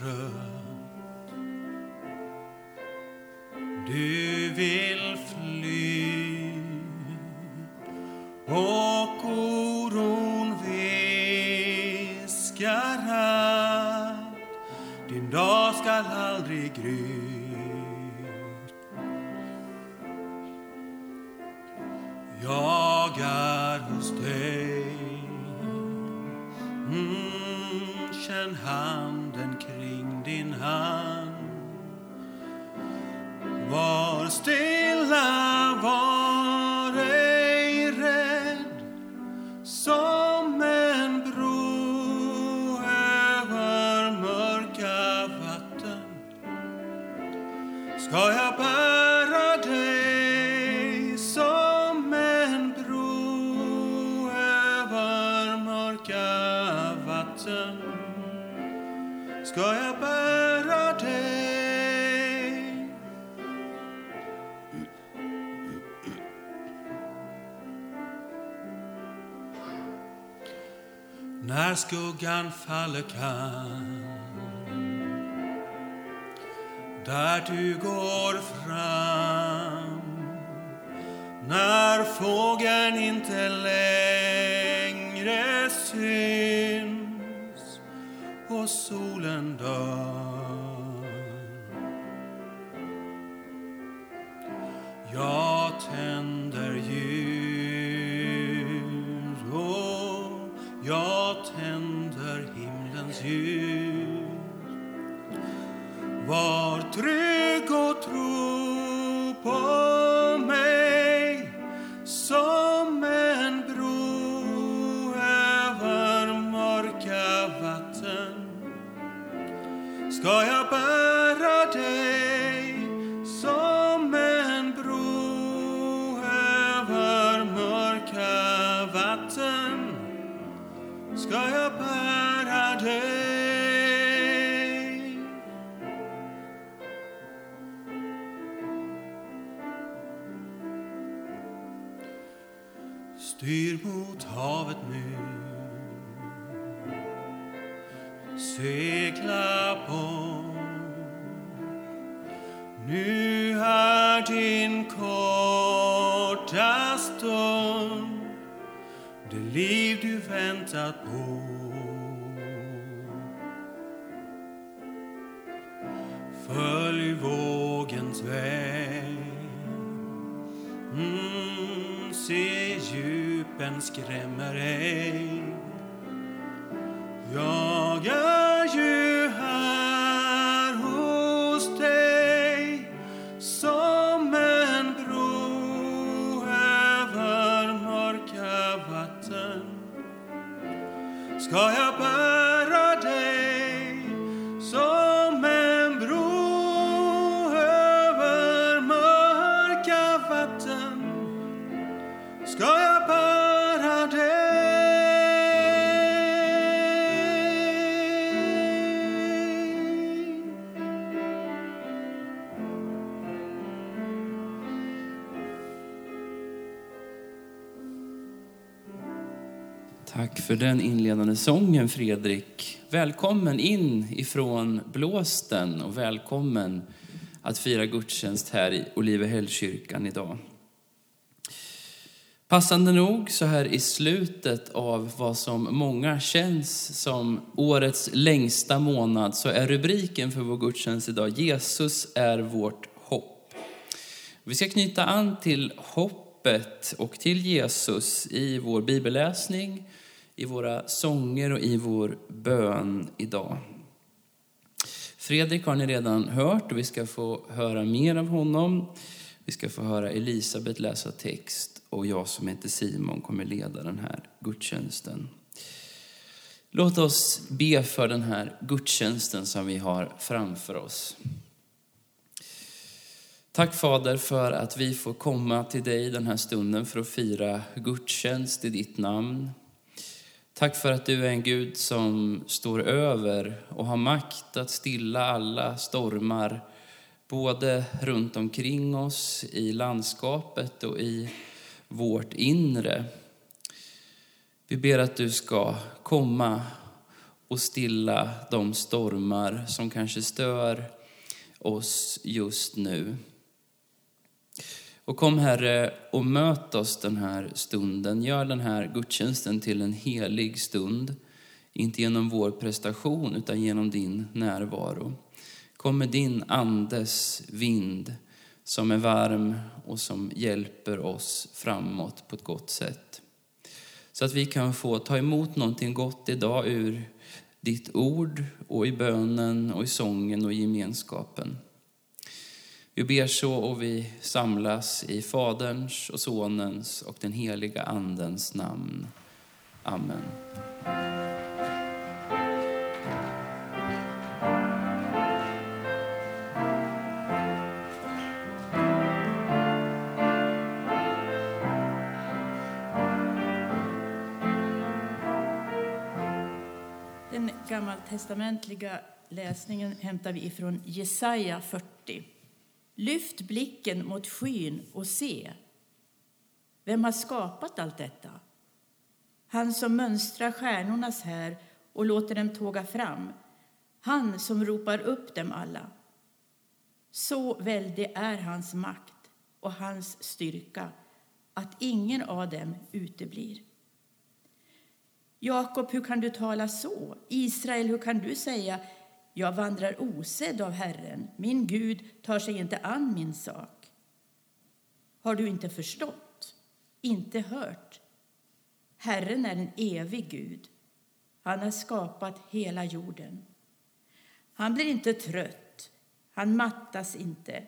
när ska jag bära dig? När skuggan faller kan där du går fram. När fågeln inte längre syns. land ska jag väntat bo. Följ vågens väg mm, Se djupen skrämmer ej för den inledande sången, Fredrik. Välkommen in ifrån blåsten och välkommen att fira gudstjänst här i Olivehällskyrkan idag. Passande nog, så här i slutet av vad som många känns som årets längsta månad, så är rubriken för vår gudstjänst idag Jesus är vårt hopp. Vi ska knyta an till hoppet och till Jesus i vår bibelläsning, i våra sånger och i vår bön idag. Fredrik har ni redan hört och vi ska få höra mer av honom. Vi ska få höra Elisabet läsa text och jag som heter Simon kommer leda den här gudstjänsten. Låt oss be för den här gudstjänsten som vi har framför oss. Tack Fader för att vi får komma till dig den här stunden för att fira gudstjänst i ditt namn. Tack för att du är en Gud som står över och har makt att stilla alla stormar, både runt omkring oss i landskapet och i vårt inre. Vi ber att du ska komma och stilla de stormar som kanske stör oss just nu. Och kom Herre och möt oss den här stunden. Gör den här gudstjänsten till en helig stund. Inte genom vår prestation utan genom din närvaro. Kom med din andes vind som är varm och som hjälper oss framåt på ett gott sätt. Så att vi kan få ta emot någonting gott idag ur ditt ord och i bönen och i sången och i gemenskapen. Vi ber så och vi samlas i Faderns och Sonens och den heliga Andens namn. Amen. Den gammaltestamentliga läsningen hämtar vi ifrån Jesaja 40. Lyft blicken mot skyn och se. Vem har skapat allt detta? Han som mönstrar stjärnornas här och låter dem tåga fram. Han som ropar upp dem alla. Så väldig är hans makt och hans styrka att ingen av dem uteblir. Jakob, hur kan du tala så? Israel, hur kan du säga jag vandrar osedd av Herren, min Gud tar sig inte an min sak? Har du inte förstått, inte hört? Herren är en evig Gud. Han har skapat hela jorden. Han blir inte trött, han mattas inte.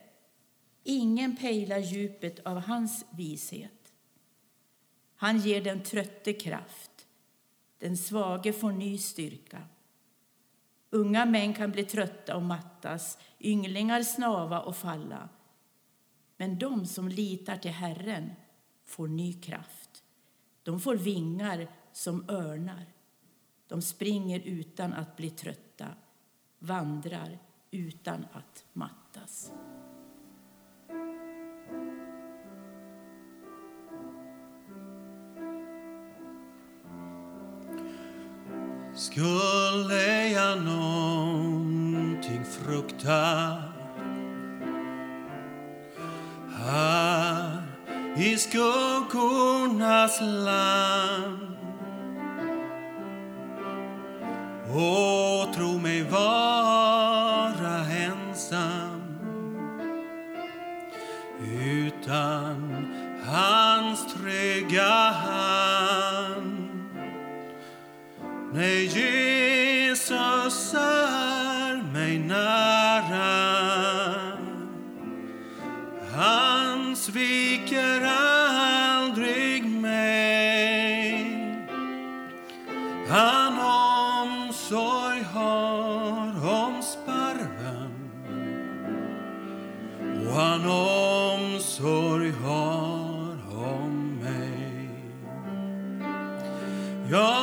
Ingen pejlar djupet av hans vishet. Han ger den trötte kraft den svage får ny styrka. Unga män kan bli trötta och mattas, ynglingar snava och falla. Men de som litar till Herren får ny kraft. De får vingar som örnar. De springer utan att bli trötta, vandrar utan att mattas. Skulle jag någonting frukta? Här i skuggornas land. Och tro mig vara ensam. Utan hans trygga hand. Nej, Jesus är mig nära. Han sviker aldrig mig. Han omsorg har om sparven och han omsorg har om mig. Ja,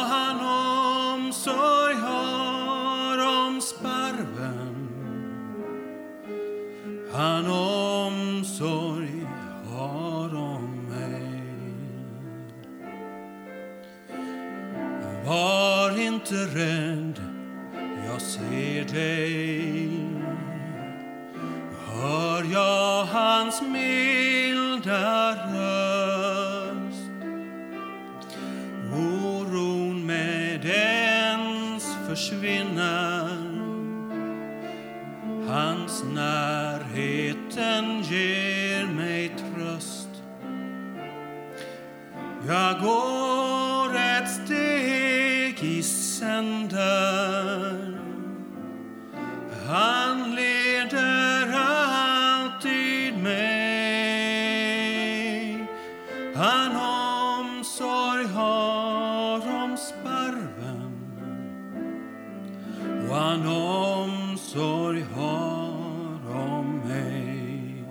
har om mig.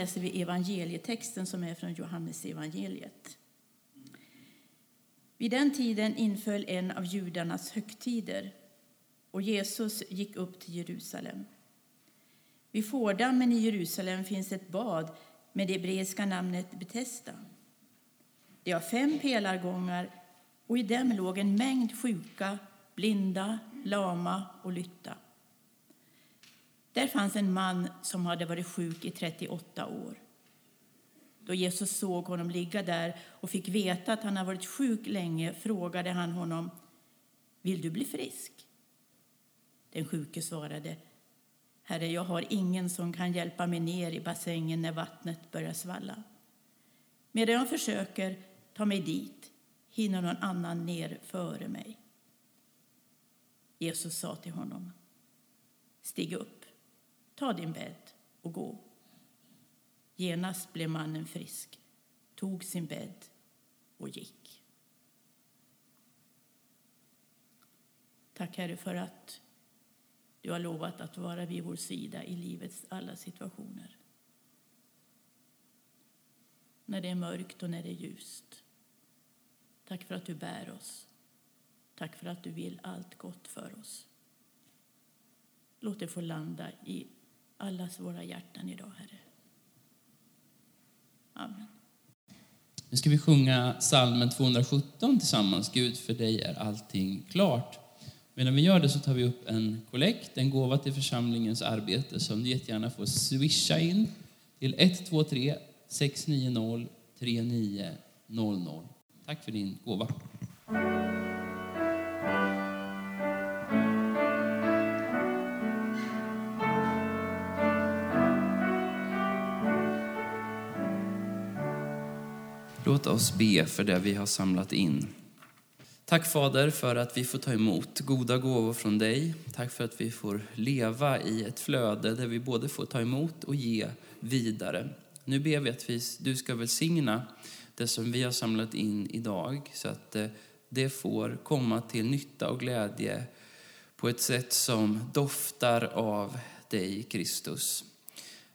Läser vi evangelietexten som är från Johannes evangeliet. Vid den tiden inföll en av judarnas högtider och Jesus gick upp till Jerusalem. Vid Fårdammen i Jerusalem finns ett bad med det hebreiska namnet Betesda. Det har fem pelargångar och i dem låg en mängd sjuka, blinda, lama och lytta. Där fanns en man som hade varit sjuk i 38 år. Då Jesus såg honom ligga där och fick veta att han hade varit sjuk länge frågade han honom Vill du bli frisk? Den sjuke svarade Herre, jag har ingen som kan hjälpa mig ner i bassängen när vattnet börjar svalla. Medan jag försöker ta mig dit hinner någon annan ner före mig. Jesus sa till honom Stig upp, ta din bädd och gå. Genast blev mannen frisk, tog sin bädd och gick. Tack Herre för att du har lovat att vara vid vår sida i livets alla situationer. När det är mörkt och när det är ljust. Tack för att du bär oss. Tack för att du vill allt gott för oss. Låt det få landa i allas våra hjärtan idag, Herre. Amen. Nu ska vi sjunga salmen 217 tillsammans. Gud, för dig är allting klart. Medan vi gör det så tar vi upp en kollekt, en gåva till församlingens arbete som du jättegärna får swisha in till 123 690 3900. Tack för din gåva. Låt oss be för det vi har samlat in. Tack Fader för att vi får ta emot goda gåvor från dig. Tack för att vi får leva i ett flöde där vi både får ta emot och ge vidare. Nu ber vi att vi, du ska välsigna det som vi har samlat in idag så att eh, det får komma till nytta och glädje på ett sätt som doftar av dig, Kristus.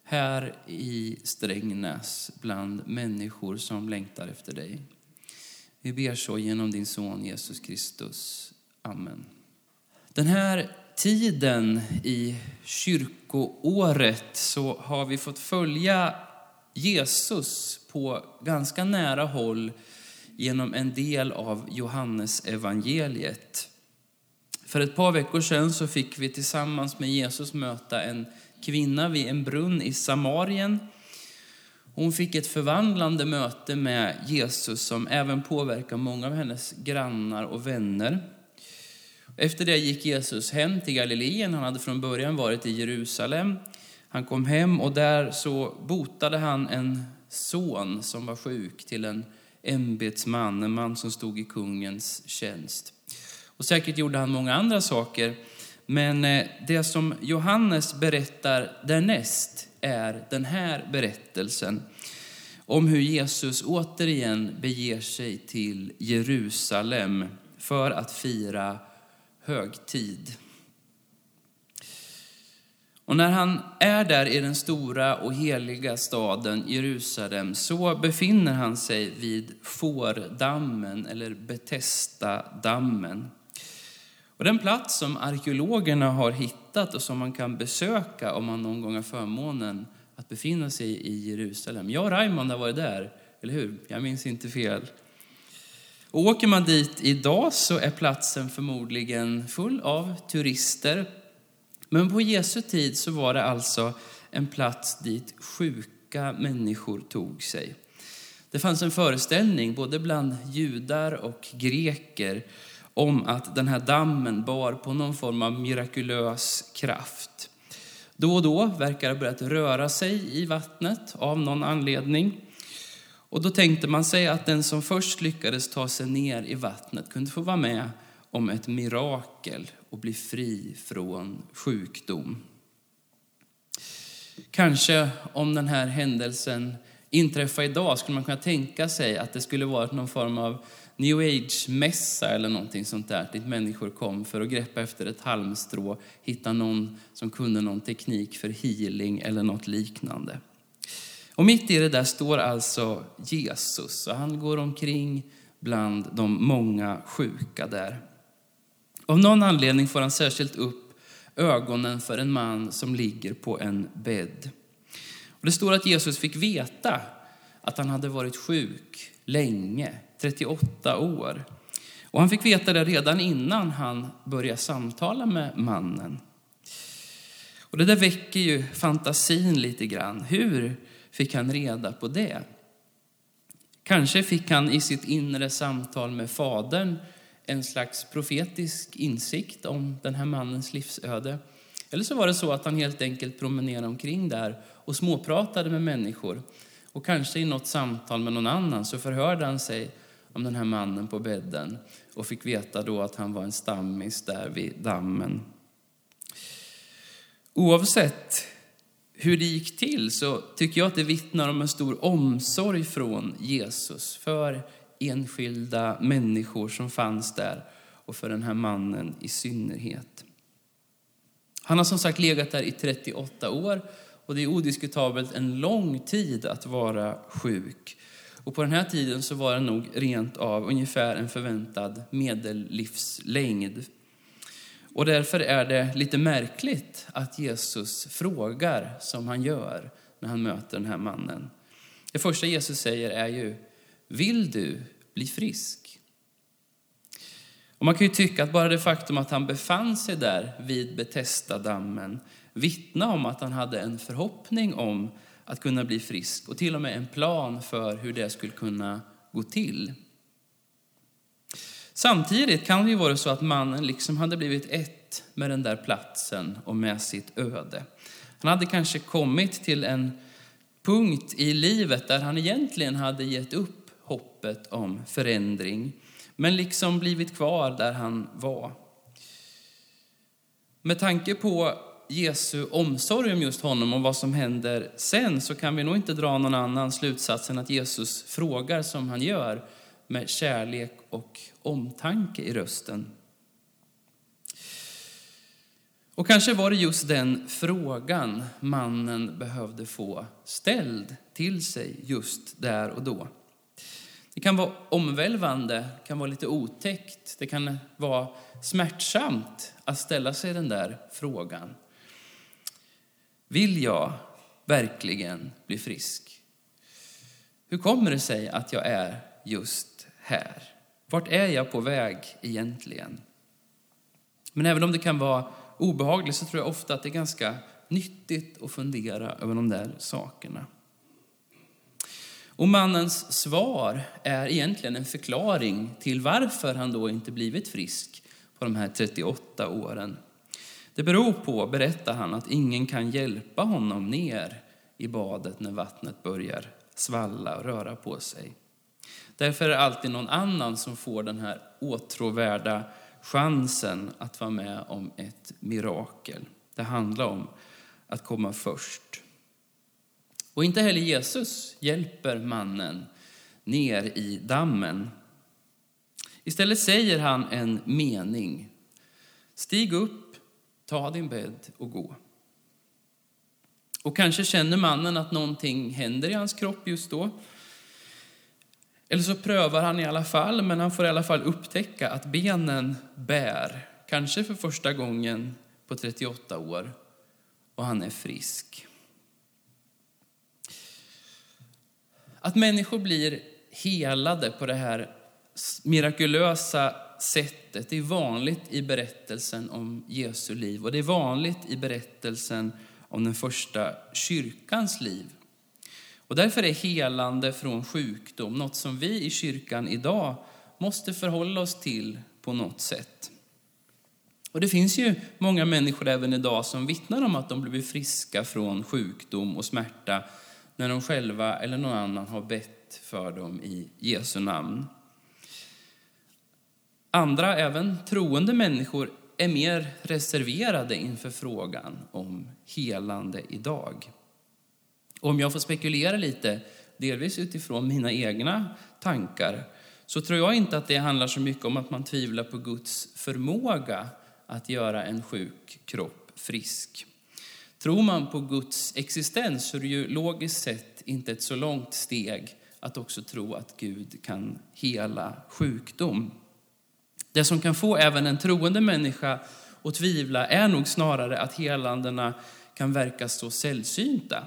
Här i Strängnäs bland människor som längtar efter dig. Vi ber så genom din son Jesus Kristus. Amen. Den här tiden i kyrkoåret så har vi fått följa Jesus på ganska nära håll genom en del av Johannes evangeliet. För ett par veckor sedan så fick vi tillsammans med Jesus möta en kvinna vid en brunn i Samarien. Hon fick ett förvandlande möte med Jesus som även påverkar många av hennes grannar och vänner. Efter det gick Jesus hem till Galileen. Han hade från början varit i Jerusalem. Han kom hem och där så botade han en son som var sjuk till en ämbetsman, en man som stod i kungens tjänst. Och säkert gjorde han många andra saker. Men eh, det som Johannes berättar därnäst är den här berättelsen om hur Jesus återigen beger sig till Jerusalem för att fira högtid. Och när han är där i den stora och heliga staden Jerusalem så befinner han sig vid Fårdammen eller Betesda-dammen. Och den plats som arkeologerna har hittat och som man kan besöka om man någon gång har förmånen att befinna sig i Jerusalem. Jag och Raymond har varit där, eller hur? Jag minns inte fel. Och åker man dit idag så är platsen förmodligen full av turister. Men på Jesu tid så var det alltså en plats dit sjuka människor tog sig. Det fanns en föreställning både bland judar och greker om att den här dammen bar på någon form av mirakulös kraft. Då och då verkar det börjat röra sig i vattnet av någon anledning. Och då tänkte man sig att den som först lyckades ta sig ner i vattnet kunde få vara med om ett mirakel. och bli fri från sjukdom. Kanske om den här händelsen inträffar idag skulle man kunna tänka sig att det skulle vara någon form av new age-mässa eller någonting sånt där, dit människor kom för att greppa efter ett halmstrå, hitta någon som kunde någon teknik för healing eller något liknande. Och mitt i det där står alltså Jesus och han går omkring bland de många sjuka där. Av någon anledning får han särskilt upp ögonen för en man som ligger på en bädd. Och det står att Jesus fick veta att han hade varit sjuk länge, 38 år. Och han fick veta det redan innan han började samtala med mannen. Och det där väcker ju fantasin lite grann. Hur fick han reda på det? Kanske fick han i sitt inre samtal med Fadern en slags profetisk insikt om den här mannens livsöde. Eller så var det så att han helt enkelt promenerade omkring där och småpratade med människor. Och kanske i något samtal med någon annan så förhörde han sig om den här mannen på bädden och fick veta då att han var en stammis där vid dammen. Oavsett hur det gick till så tycker jag att det vittnar om en stor omsorg från Jesus för enskilda människor som fanns där och för den här mannen i synnerhet. Han har som sagt legat där i 38 år och det är odiskutabelt en lång tid att vara sjuk. Och på den här tiden så var det nog rent av ungefär en förväntad medellivslängd. Och därför är det lite märkligt att Jesus frågar som han gör när han möter den här mannen. Det första Jesus säger är ju, vill du bli frisk? Och man kan ju tycka att bara det faktum att han befann sig där vid Betesda-dammen vittna om att han hade en förhoppning om att kunna bli frisk och till och med en plan för hur det skulle kunna gå till. Samtidigt kan det ju vara så att mannen liksom hade blivit ett med den där platsen och med sitt öde. Han hade kanske kommit till en punkt i livet där han egentligen hade gett upp hoppet om förändring, men liksom blivit kvar där han var. Med tanke på Jesu omsorg om just honom och vad som händer sen så kan vi nog inte dra någon annan slutsats än att Jesus frågar som han gör med kärlek och omtanke i rösten. Och kanske var det just den frågan mannen behövde få ställd till sig just där och då. Det kan vara omvälvande, kan vara lite otäckt, det kan vara smärtsamt att ställa sig den där frågan. Vill jag verkligen bli frisk? Hur kommer det sig att jag är just här? Vart är jag på väg egentligen? Men även om det kan vara obehagligt så tror jag ofta att det är ganska nyttigt att fundera över de där sakerna. Och mannens svar är egentligen en förklaring till varför han då inte blivit frisk på de här 38 åren. Det beror på, berättar han, att ingen kan hjälpa honom ner i badet när vattnet börjar svalla och röra på sig. Därför är det alltid någon annan som får den här åtråvärda chansen att vara med om ett mirakel. Det handlar om att komma först. Och inte heller Jesus hjälper mannen ner i dammen. Istället säger han en mening. Stig upp Ta din bädd och gå. Och kanske känner mannen att någonting händer i hans kropp just då. Eller så prövar han i alla fall, men han får i alla fall upptäcka att benen bär, kanske för första gången på 38 år, och han är frisk. Att människor blir helade på det här mirakulösa sättet det är vanligt i berättelsen om Jesu liv och det är vanligt i berättelsen om den första kyrkans liv. Och därför är helande från sjukdom något som vi i kyrkan idag måste förhålla oss till på något sätt. Och det finns ju många människor även idag som vittnar om att de blivit friska från sjukdom och smärta när de själva eller någon annan har bett för dem i Jesu namn. Andra, även troende människor, är mer reserverade inför frågan om helande idag. Och om jag får spekulera lite, delvis utifrån mina egna tankar, så tror jag inte att det handlar så mycket om att man tvivlar på Guds förmåga att göra en sjuk kropp frisk. Tror man på Guds existens så är det ju logiskt sett inte ett så långt steg att också tro att Gud kan hela sjukdom. Det som kan få även en troende människa att tvivla är nog snarare att helandena kan verka så sällsynta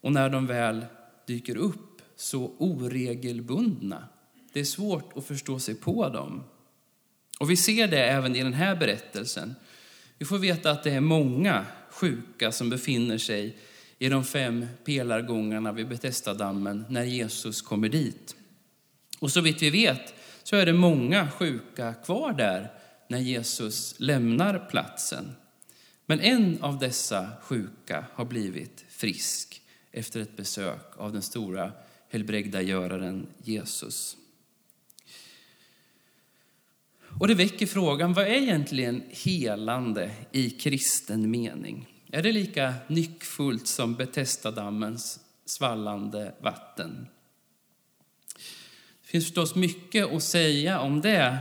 och när de väl dyker upp så oregelbundna. Det är svårt att förstå sig på dem. Och vi ser det även i den här berättelsen. Vi får veta att det är många sjuka som befinner sig i de fem pelargångarna vid Betestadammen när Jesus kommer dit. Och så vitt vi vet så är det många sjuka kvar där när Jesus lämnar platsen. Men en av dessa sjuka har blivit frisk efter ett besök av den stora helbrägdagöraren Jesus. Och det väcker frågan, vad är egentligen helande i kristen mening? Är det lika nyckfullt som Betestadammens svallande vatten? Det finns förstås mycket att säga om det,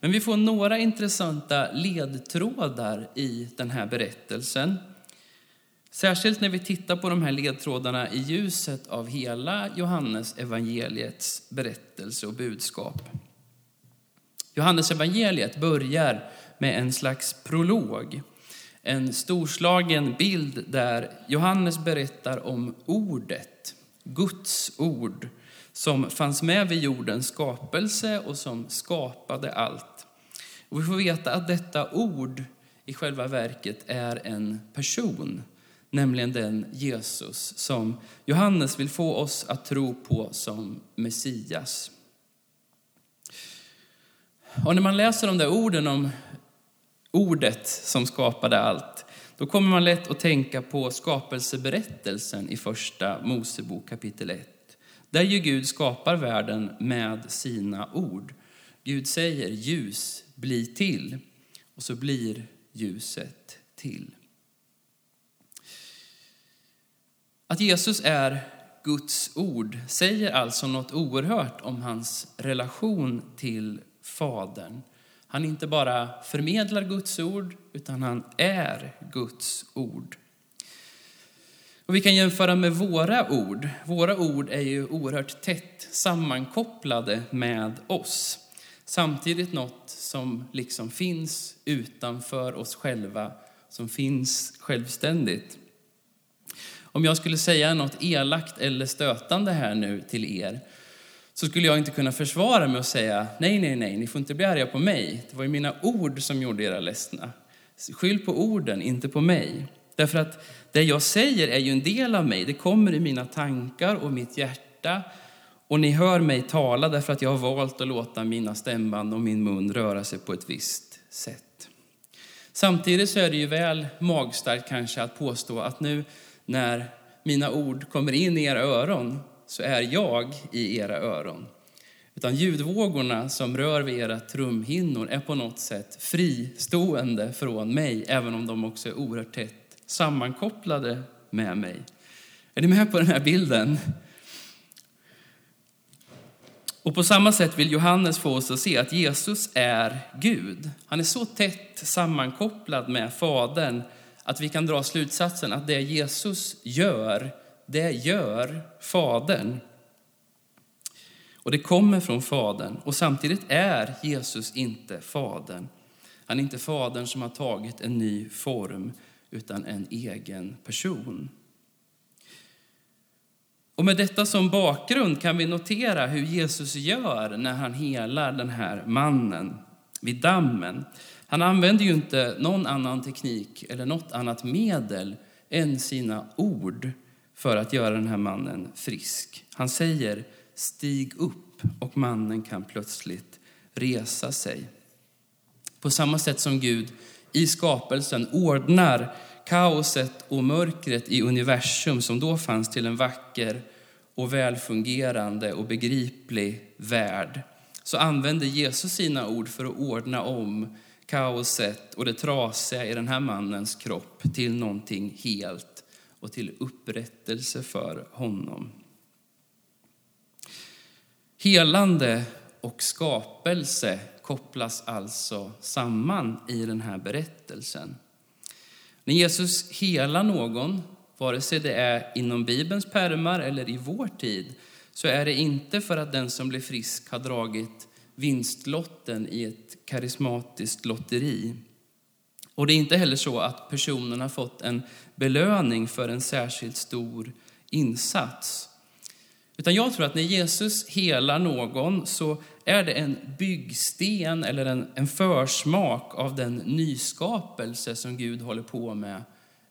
men vi får några intressanta ledtrådar i den här berättelsen. Särskilt när vi tittar på de här ledtrådarna i ljuset av hela Johannes evangeliets berättelse och budskap. Johannes evangeliet börjar med en slags prolog. En storslagen bild där Johannes berättar om ordet, Guds ord, som fanns med vid jordens skapelse och som skapade allt. Och vi får veta att detta ord i själva verket är en person, nämligen den Jesus som Johannes vill få oss att tro på som Messias. Och när man läser de där orden om ordet som skapade allt, då kommer man lätt att tänka på skapelseberättelsen i första Mosebok kapitel 1. Där ju Gud skapar världen med sina ord. Gud säger ljus, bli till. Och så blir ljuset till. Att Jesus är Guds ord säger alltså något oerhört om hans relation till Fadern. Han inte bara förmedlar Guds ord, utan han är Guds ord. Och vi kan jämföra med våra ord. Våra ord är ju oerhört tätt sammankopplade med oss. Samtidigt något som liksom finns utanför oss själva, som finns självständigt. Om jag skulle säga något elakt eller stötande här nu till er, så skulle jag inte kunna försvara mig och säga nej, nej, nej, ni får inte bli arga på mig. Det var ju mina ord som gjorde er ledsna. Skyll på orden, inte på mig. Därför att det jag säger är ju en del av mig. Det kommer i mina tankar och mitt hjärta. Och ni hör mig tala därför att jag har valt att låta mina stämband och min mun röra sig på ett visst sätt. Samtidigt så är det ju väl magstarkt kanske att påstå att nu när mina ord kommer in i era öron så är jag i era öron. Utan ljudvågorna som rör vid era trumhinnor är på något sätt fristående från mig, även om de också är oerhört tätt sammankopplade med mig. Är ni med på den här bilden? Och på samma sätt vill Johannes få oss att se att Jesus är Gud. Han är så tätt sammankopplad med Fadern att vi kan dra slutsatsen att det Jesus gör, det gör Fadern. Och det kommer från Fadern. Och samtidigt är Jesus inte Fadern. Han är inte Fadern som har tagit en ny form, utan en egen person. Och med detta som bakgrund kan vi notera hur Jesus gör när han helar den här mannen vid dammen. Han använder ju inte någon annan teknik eller något annat medel än sina ord för att göra den här mannen frisk. Han säger stig upp och mannen kan plötsligt resa sig. På samma sätt som Gud i skapelsen ordnar kaoset och mörkret i universum som då fanns till en vacker och välfungerande och begriplig värld så använder Jesus sina ord för att ordna om kaoset och det trasiga i den här mannens kropp till någonting helt och till upprättelse för honom. Helande och skapelse kopplas alltså samman i den här berättelsen. När Jesus helar någon, vare sig det är inom Bibelns pärmar eller i vår tid, så är det inte för att den som blir frisk har dragit vinstlotten i ett karismatiskt lotteri. Och det är inte heller så att personen har fått en belöning för en särskilt stor insats. Utan jag tror att när Jesus helar någon så är det en byggsten eller en, en försmak av den nyskapelse som Gud håller på med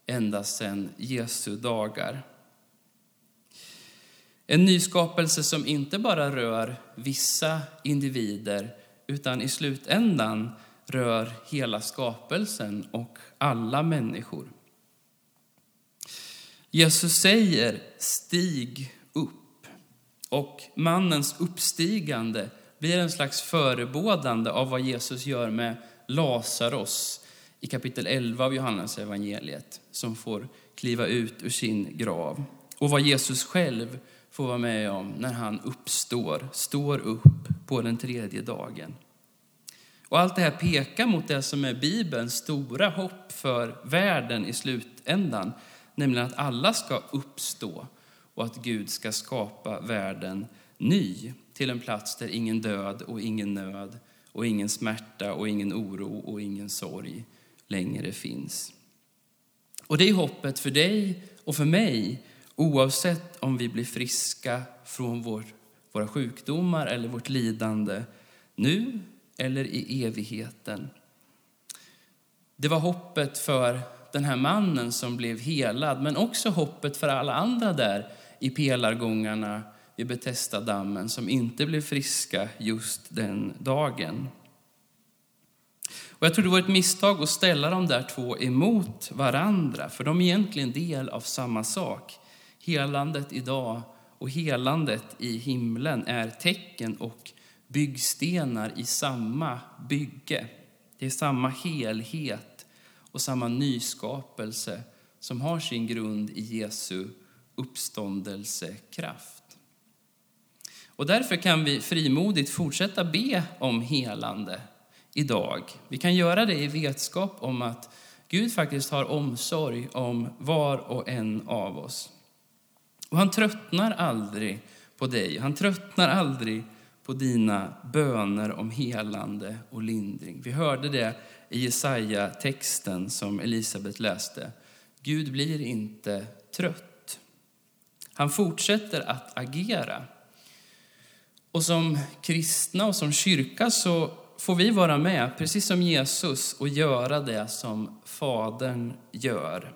ända sedan Jesu dagar. En nyskapelse som inte bara rör vissa individer utan i slutändan rör hela skapelsen och alla människor. Jesus säger stig upp och mannens uppstigande blir en slags förebådande av vad Jesus gör med Lazarus i kapitel 11 av Johannes evangeliet som får kliva ut ur sin grav. Och vad Jesus själv får vara med om när han uppstår, står upp på den tredje dagen. Och allt det här pekar mot det som är Bibelns stora hopp för världen i slutändan, nämligen att alla ska uppstå och att Gud ska skapa världen ny till en plats där ingen död och ingen nöd och ingen smärta och ingen oro och ingen sorg längre finns. Och det är hoppet för dig och för mig oavsett om vi blir friska från vår, våra sjukdomar eller vårt lidande nu eller i evigheten. Det var hoppet för den här mannen som blev helad, men också hoppet för alla andra där i pelargångarna vid Betesda-dammen som inte blev friska just den dagen. Och jag tror det var ett misstag att ställa de där två emot varandra, för de är egentligen del av samma sak. Helandet idag och helandet i himlen är tecken och byggstenar i samma bygge. Det är samma helhet och samma nyskapelse som har sin grund i Jesu uppståndelsekraft. Och därför kan vi frimodigt fortsätta be om helande idag. Vi kan göra det i vetskap om att Gud faktiskt har omsorg om var och en av oss. Och han tröttnar aldrig på dig. Han tröttnar aldrig på dina böner om helande och lindring. Vi hörde det i Jesaja-texten som Elisabet läste. Gud blir inte trött. Han fortsätter att agera. Och som kristna och som kyrka så får vi vara med, precis som Jesus, och göra det som Fadern gör.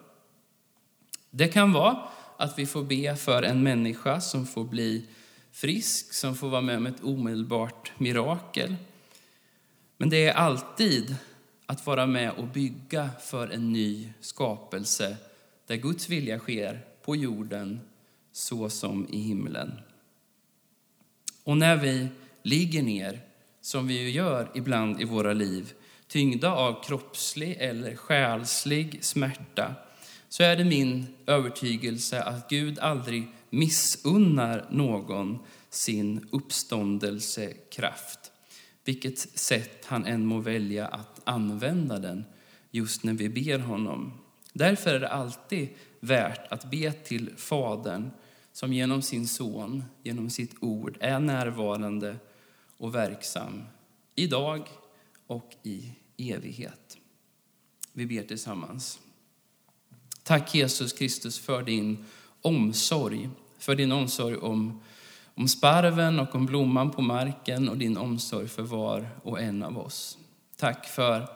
Det kan vara att vi får be för en människa som får bli frisk, som får vara med om ett omedelbart mirakel. Men det är alltid att vara med och bygga för en ny skapelse där Guds vilja sker på jorden så som i himlen. Och när vi ligger ner, som vi ju gör ibland i våra liv, tyngda av kroppslig eller själslig smärta, så är det min övertygelse att Gud aldrig missunnar någon sin uppståndelsekraft, vilket sätt han än må välja att använda den just när vi ber honom. Därför är det alltid värt att be till Fadern som genom sin son, genom sitt ord, är närvarande och verksam idag och i evighet. Vi ber tillsammans. Tack Jesus Kristus för din omsorg, för din omsorg om, om sparven och om blomman på marken och din omsorg för var och en av oss. Tack för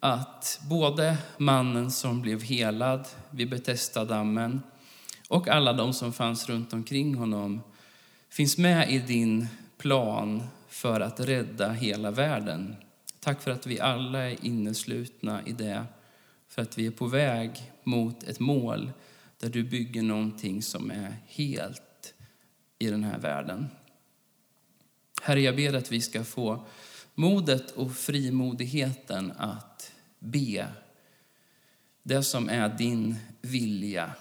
att både mannen som blev helad vid Betesda-dammen och alla de som fanns runt omkring honom finns med i din plan för att rädda hela världen. Tack för att vi alla är inneslutna i det, för att vi är på väg mot ett mål där du bygger någonting som är helt i den här världen. Herre, jag ber att vi ska få modet och frimodigheten att be det som är din vilja.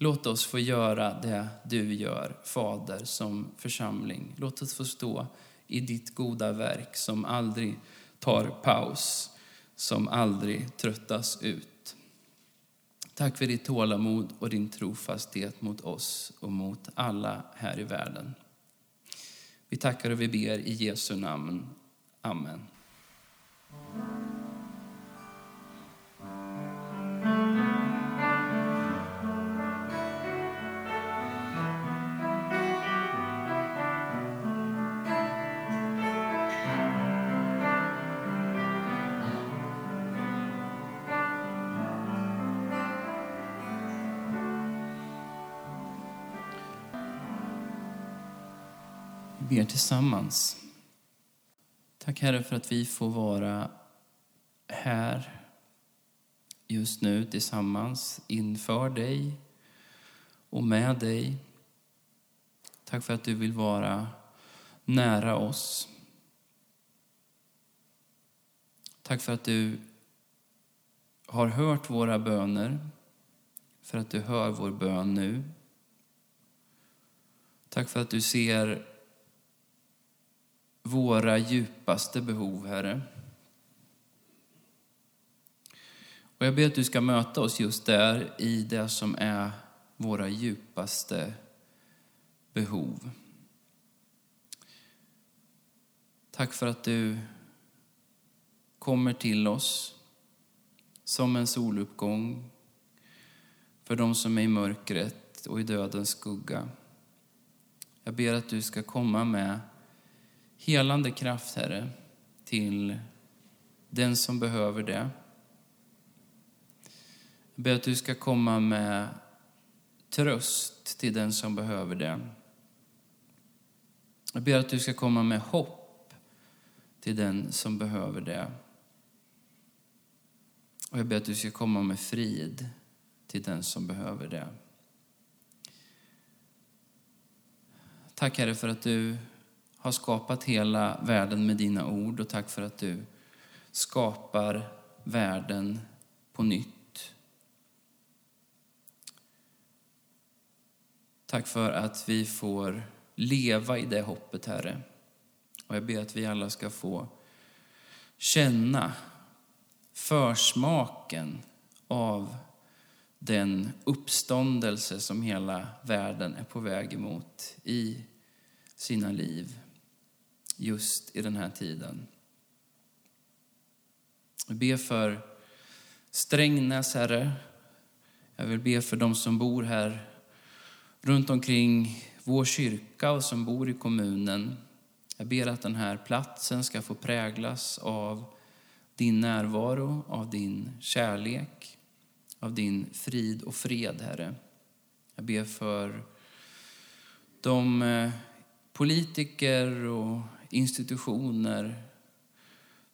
Låt oss få göra det du gör, Fader, som församling. Låt oss få stå i ditt goda verk som aldrig tar paus, som aldrig tröttas ut. Tack för ditt tålamod och din trofasthet mot oss och mot alla här i världen. Vi tackar och vi ber i Jesu namn. Amen. Tillsammans. Tack Herre för att vi får vara här just nu tillsammans inför dig och med dig. Tack för att du vill vara nära oss. Tack för att du har hört våra böner, för att du hör vår bön nu. Tack för att du ser våra djupaste behov, Herre. Och jag ber att du ska möta oss just där i det som är våra djupaste behov. Tack för att du kommer till oss som en soluppgång för de som är i mörkret och i dödens skugga. Jag ber att du ska komma med helande kraft, Herre, till den som behöver det. Jag ber att du ska komma med tröst till den som behöver det. Jag ber att du ska komma med hopp till den som behöver det. Och jag ber att du ska komma med frid till den som behöver det. Tack Herre för att du har skapat hela världen med dina ord och tack för att du skapar världen på nytt. Tack för att vi får leva i det hoppet, Herre. Och jag ber att vi alla ska få känna försmaken av den uppståndelse som hela världen är på väg emot i sina liv just i den här tiden. Jag ber för Strängnäs, Herre. Jag vill be för dem som bor här runt omkring vår kyrka och som bor i kommunen. Jag ber att den här platsen ska få präglas av din närvaro, av din kärlek, av din frid och fred, Herre. Jag ber för de eh, politiker och institutioner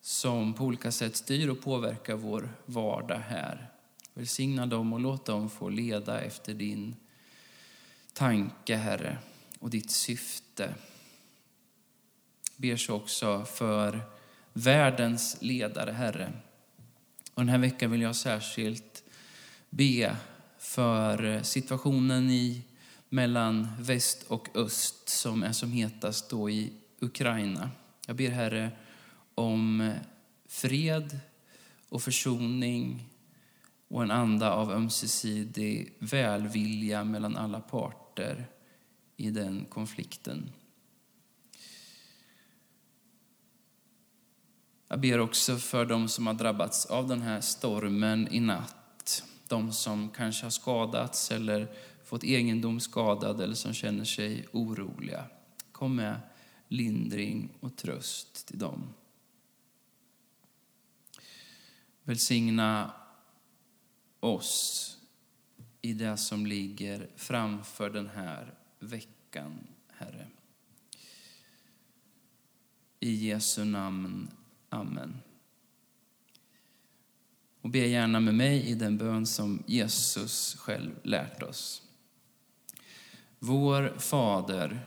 som på olika sätt styr och påverkar vår vardag här. Välsigna dem och låt dem få leda efter din tanke, Herre, och ditt syfte. Ber så också för världens ledare, Herre. Och den här veckan vill jag särskilt be för situationen i mellan väst och öst som är som hetast då i Ukraina. Jag ber Herre om eh, fred och försoning och en anda av ömsesidig välvilja mellan alla parter i den konflikten. Jag ber också för de som har drabbats av den här stormen i natt. De som kanske har skadats eller fått egendom skadad eller som känner sig oroliga. Kom med lindring och tröst till dem. Välsigna oss i det som ligger framför den här veckan, Herre. I Jesu namn. Amen. Och be gärna med mig i den bön som Jesus själv lärt oss. Vår Fader,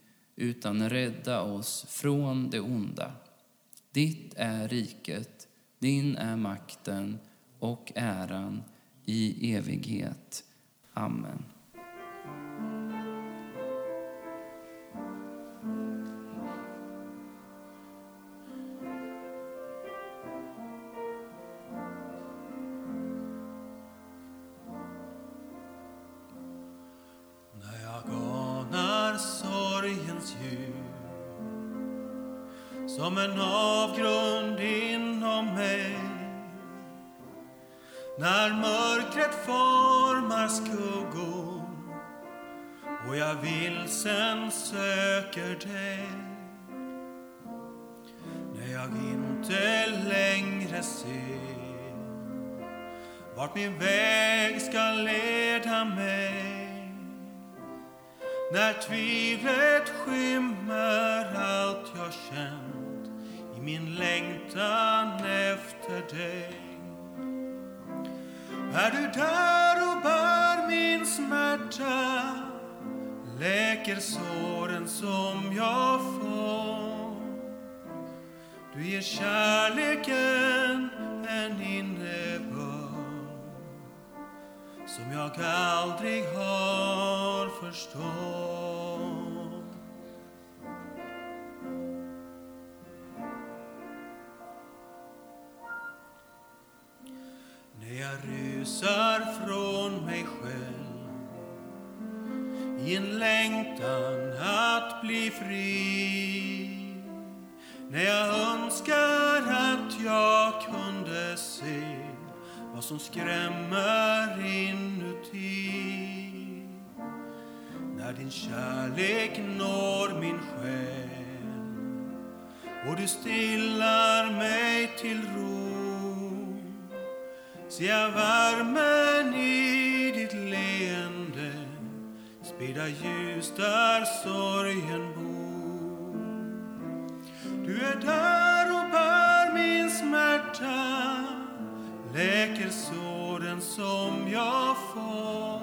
utan rädda oss från det onda. Ditt är riket, din är makten och äran i evighet. Amen. Min längtan efter dig. Är du där och bär min smärta, läker såren som jag får. Du ger kärleken en innebörd som jag aldrig har förstått. Jag rusar från mig själv. I en längtan att bli fri. När jag önskar att jag kunde se vad som skrämmer inuti. När din kärlek når min själ och du stillar mig till ro ser jag värmen i ditt leende sprida ljus där sorgen bor du är där och bär min smärta läker såren som jag får.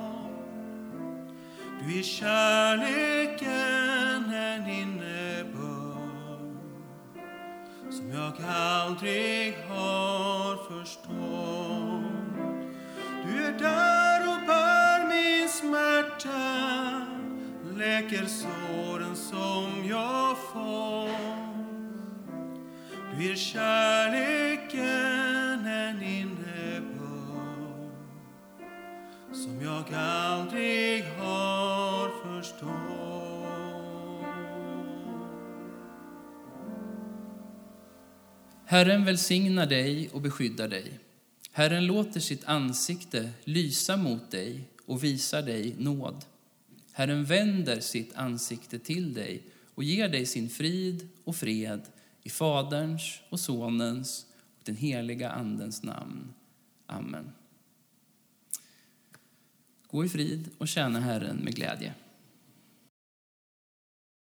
Du är kärleken en innebörd som jag aldrig har förstått. Där och bär min smärta, läker såren som jag fått. Du är kärleken en innebörd som jag aldrig har förstått. Herren välsignar dig och beskyddar dig. Herren låter sitt ansikte lysa mot dig och visar dig nåd. Herren vänder sitt ansikte till dig och ger dig sin frid och fred i Faderns och Sonens och den heliga Andens namn. Amen. Gå i frid och tjäna Herren med glädje.